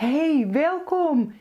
Hey, welkom!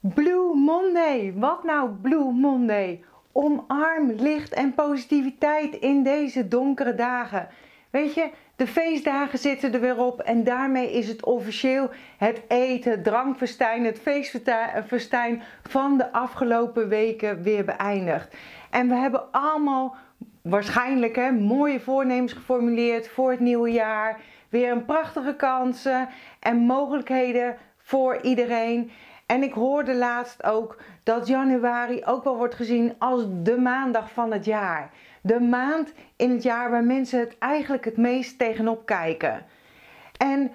Blue Monday. Wat nou Blue Monday? Omarm licht en positiviteit in deze donkere dagen. Weet je, de feestdagen zitten er weer op en daarmee is het officieel het eten, het het feestfestijn van de afgelopen weken weer beëindigd. En we hebben allemaal waarschijnlijk hè, mooie voornemens geformuleerd voor het nieuwe jaar. Weer een prachtige kansen en mogelijkheden voor iedereen. En ik hoorde laatst ook dat januari ook wel wordt gezien als de maandag van het jaar. De maand in het jaar waar mensen het eigenlijk het meest tegenop kijken. En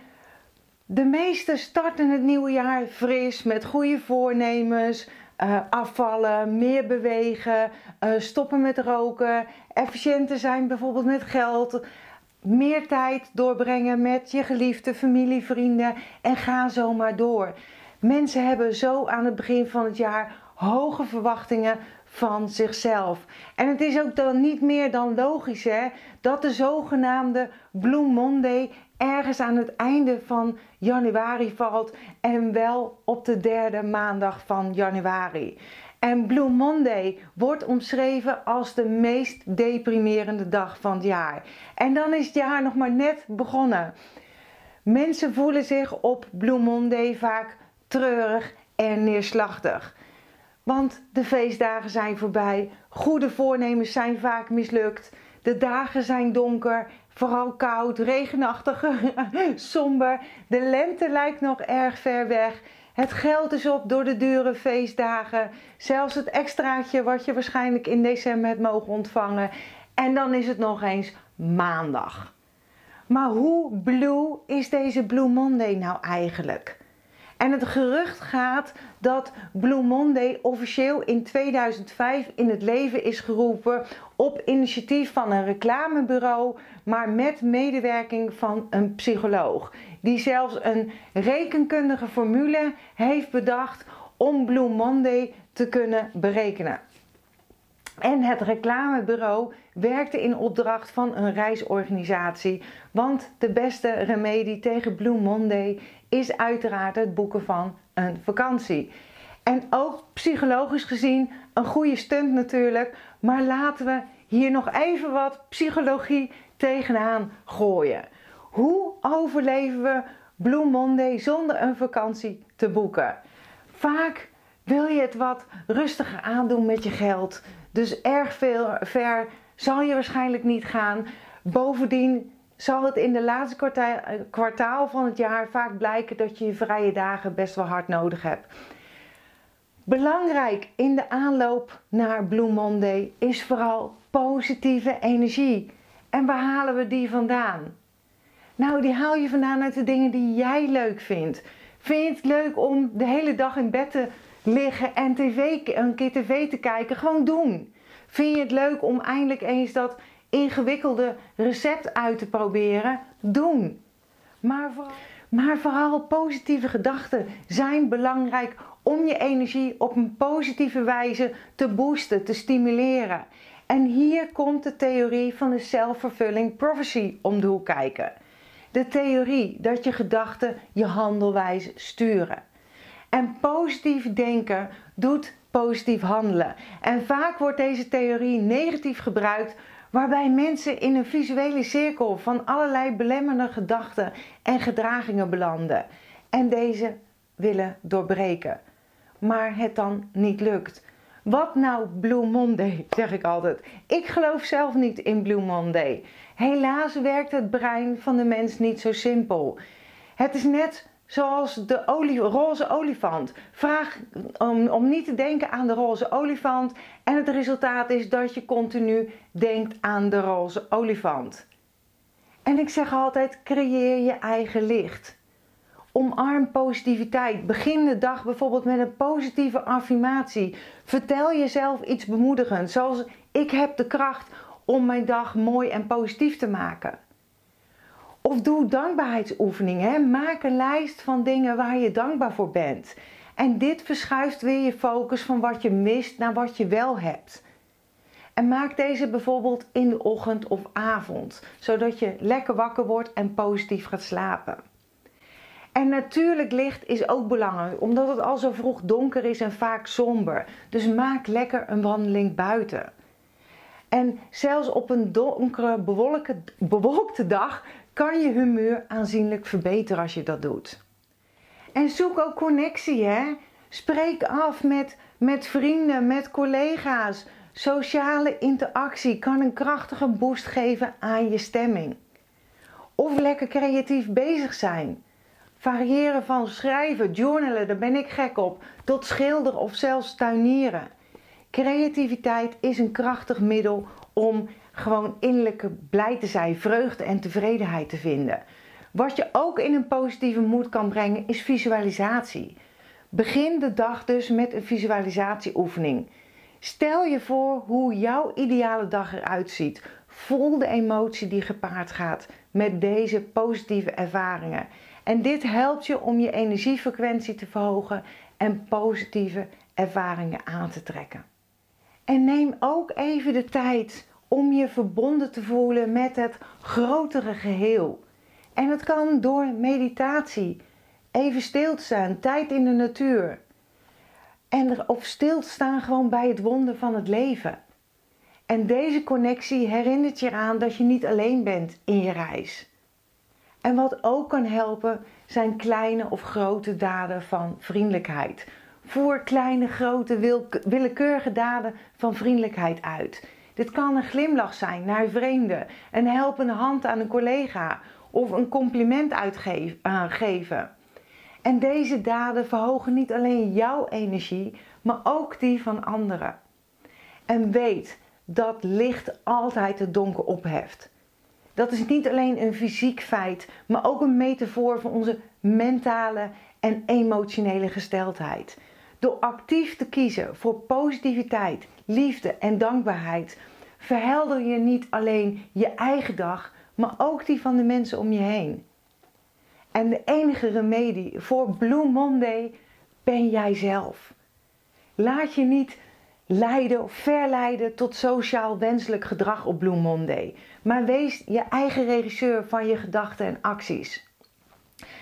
de meesten starten het nieuwe jaar fris met goede voornemens, uh, afvallen, meer bewegen, uh, stoppen met roken, efficiënter zijn bijvoorbeeld met geld, meer tijd doorbrengen met je geliefde, familie, vrienden en ga zo maar door. Mensen hebben zo aan het begin van het jaar hoge verwachtingen van zichzelf. En het is ook dan niet meer dan logisch hè, dat de zogenaamde Blue Monday ergens aan het einde van januari valt en wel op de derde maandag van januari. En Blue Monday wordt omschreven als de meest deprimerende dag van het jaar. En dan is het jaar nog maar net begonnen. Mensen voelen zich op Blue Monday vaak treurig en neerslachtig. Want de feestdagen zijn voorbij, goede voornemens zijn vaak mislukt, de dagen zijn donker, vooral koud, regenachtig, somber, de lente lijkt nog erg ver weg. Het geld is op door de dure feestdagen, zelfs het extraatje wat je waarschijnlijk in december hebt mogen ontvangen. En dan is het nog eens maandag. Maar hoe blue is deze Blue Monday nou eigenlijk? En het gerucht gaat dat Blue Monday officieel in 2005 in het leven is geroepen op initiatief van een reclamebureau, maar met medewerking van een psycholoog. Die zelfs een rekenkundige formule heeft bedacht om Blue Monday te kunnen berekenen. En het reclamebureau werkte in opdracht van een reisorganisatie. Want de beste remedie tegen Blue Monday is uiteraard het boeken van een vakantie. En ook psychologisch gezien een goede stunt natuurlijk. Maar laten we hier nog even wat psychologie tegenaan gooien. Hoe overleven we Blue Monday zonder een vakantie te boeken? Vaak wil je het wat rustiger aandoen met je geld. Dus erg veel ver zal je waarschijnlijk niet gaan. Bovendien zal het in de laatste kwartaal, van het jaar vaak blijken dat je je vrije dagen best wel hard nodig hebt. Belangrijk in de aanloop naar Blue Monday is vooral positieve energie. En waar halen we die vandaan? Nou, die haal je vandaan uit de dingen die jij leuk vindt. Vind je het leuk om de hele dag in bed te liggen en een keer tv te kijken? Gewoon doen. Vind je het leuk om eindelijk eens dat ingewikkelde recept uit te proberen? Doen. Maar vooral, maar vooral positieve gedachten zijn belangrijk om je energie op een positieve wijze te boosten, te stimuleren. En hier komt de theorie van de self-fulfilling prophecy om de hoek kijken. De theorie dat je gedachten je handelwijze sturen. En positief denken doet positief handelen. En vaak wordt deze theorie negatief gebruikt, waarbij mensen in een visuele cirkel van allerlei belemmerende gedachten en gedragingen belanden. En deze willen doorbreken. Maar het dan niet lukt. Wat nou Blue Monday, zeg ik altijd. Ik geloof zelf niet in Blue Monday. Helaas werkt het brein van de mens niet zo simpel. Het is net zoals de olie, roze olifant. Vraag om, om niet te denken aan de roze olifant. En het resultaat is dat je continu denkt aan de roze olifant. En ik zeg altijd: creëer je eigen licht. Omarm positiviteit. Begin de dag bijvoorbeeld met een positieve affirmatie. Vertel jezelf iets bemoedigends, zoals ik heb de kracht om mijn dag mooi en positief te maken. Of doe dankbaarheidsoefeningen. Maak een lijst van dingen waar je dankbaar voor bent. En dit verschuift weer je focus van wat je mist naar wat je wel hebt. En maak deze bijvoorbeeld in de ochtend of avond, zodat je lekker wakker wordt en positief gaat slapen. En natuurlijk licht is ook belangrijk, omdat het al zo vroeg donker is en vaak somber. Dus maak lekker een wandeling buiten. En zelfs op een donkere, bewolkte, dag kan je humeur aanzienlijk verbeteren als je dat doet. En zoek ook connectie, hè? Spreek af met, met vrienden, met collega's. Sociale interactie kan een krachtige boost geven aan je stemming. Of lekker creatief bezig zijn. Variëren van schrijven, journalen, daar ben ik gek op, tot schilderen of zelfs tuinieren. Creativiteit is een krachtig middel om gewoon innerlijke blij te zijn, vreugde en tevredenheid te vinden. Wat je ook in een positieve moed kan brengen is visualisatie. Begin de dag dus met een visualisatieoefening. Stel je voor hoe jouw ideale dag eruit ziet. Voel de emotie die gepaard gaat met deze positieve ervaringen. En dit helpt je om je energiefrequentie te verhogen en positieve ervaringen aan te trekken. En neem ook even de tijd om je verbonden te voelen met het grotere geheel. En het kan door meditatie, even stil te staan, tijd in de natuur. En of stil te staan gewoon bij het wonder van het leven. En deze connectie herinnert je eraan dat je niet alleen bent in je reis. En wat ook kan helpen zijn kleine of grote daden van vriendelijkheid. Voer kleine, grote, willekeurige daden van vriendelijkheid uit. Dit kan een glimlach zijn naar vreemden, een helpende hand aan een collega of een compliment uitgeven. En deze daden verhogen niet alleen jouw energie, maar ook die van anderen. En weet dat licht altijd het donker opheft. Dat is niet alleen een fysiek feit, maar ook een metafoor voor onze mentale en emotionele gesteldheid. Door actief te kiezen voor positiviteit, liefde en dankbaarheid, verhelder je niet alleen je eigen dag, maar ook die van de mensen om je heen. En de enige remedie voor Blue Monday ben jij zelf. Laat je niet leiden of verleiden tot sociaal wenselijk gedrag op Blue Monday, maar wees je eigen regisseur van je gedachten en acties.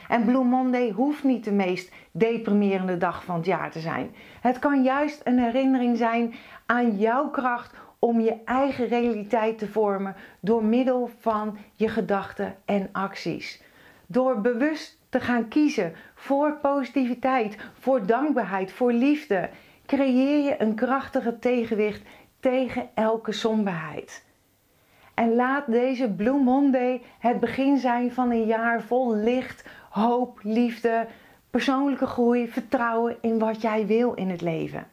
En Blue Monday hoeft niet de meest deprimerende dag van het jaar te zijn. Het kan juist een herinnering zijn aan jouw kracht om je eigen realiteit te vormen door middel van je gedachten en acties. Door bewust te gaan kiezen voor positiviteit, voor dankbaarheid, voor liefde, creëer je een krachtige tegenwicht tegen elke somberheid. En laat deze Blue Monday het begin zijn van een jaar vol licht, hoop, liefde, persoonlijke groei, vertrouwen in wat jij wil in het leven.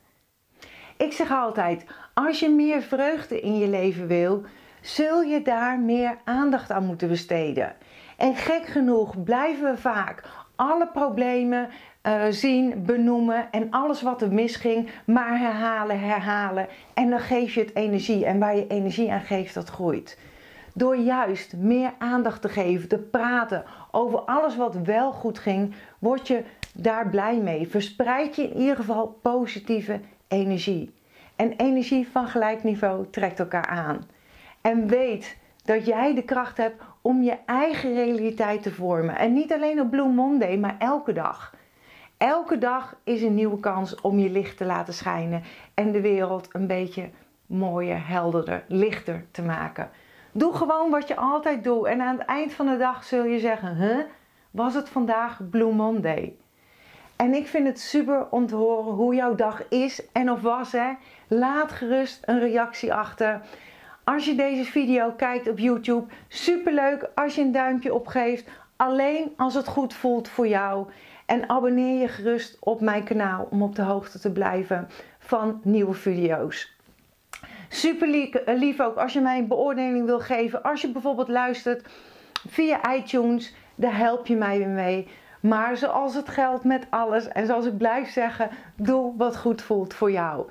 Ik zeg altijd: als je meer vreugde in je leven wil, zul je daar meer aandacht aan moeten besteden. En gek genoeg blijven we vaak alle problemen uh, zien, benoemen en alles wat er misging, maar herhalen, herhalen. En dan geef je het energie. En waar je energie aan geeft, dat groeit. Door juist meer aandacht te geven, te praten over alles wat wel goed ging, word je daar blij mee. Verspreid je in ieder geval positieve energie. En energie van gelijk niveau trekt elkaar aan. En weet dat jij de kracht hebt om je eigen realiteit te vormen. En niet alleen op Blue Monday, maar elke dag. Elke dag is een nieuwe kans om je licht te laten schijnen en de wereld een beetje mooier, helderder, lichter te maken. Doe gewoon wat je altijd doet en aan het eind van de dag zul je zeggen: huh, was het vandaag Blue Monday? En ik vind het super om te horen hoe jouw dag is en of was. Hè? Laat gerust een reactie achter. Als je deze video kijkt op YouTube, super leuk als je een duimpje opgeeft. Alleen als het goed voelt voor jou. En abonneer je gerust op mijn kanaal om op de hoogte te blijven van nieuwe video's. Super lief ook als je mij een beoordeling wil geven. Als je bijvoorbeeld luistert via iTunes, daar help je mij weer mee. Maar zoals het geldt met alles en zoals ik blijf zeggen, doe wat goed voelt voor jou.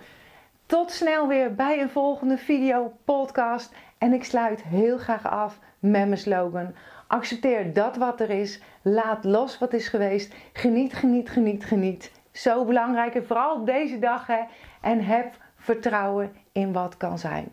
Tot snel weer bij een volgende video, podcast. En ik sluit heel graag af met mijn slogan. Accepteer dat wat er is. Laat los wat is geweest. Geniet, geniet, geniet, geniet. Zo belangrijk en vooral op deze dag. Hè. En heb vertrouwen in wat kan zijn.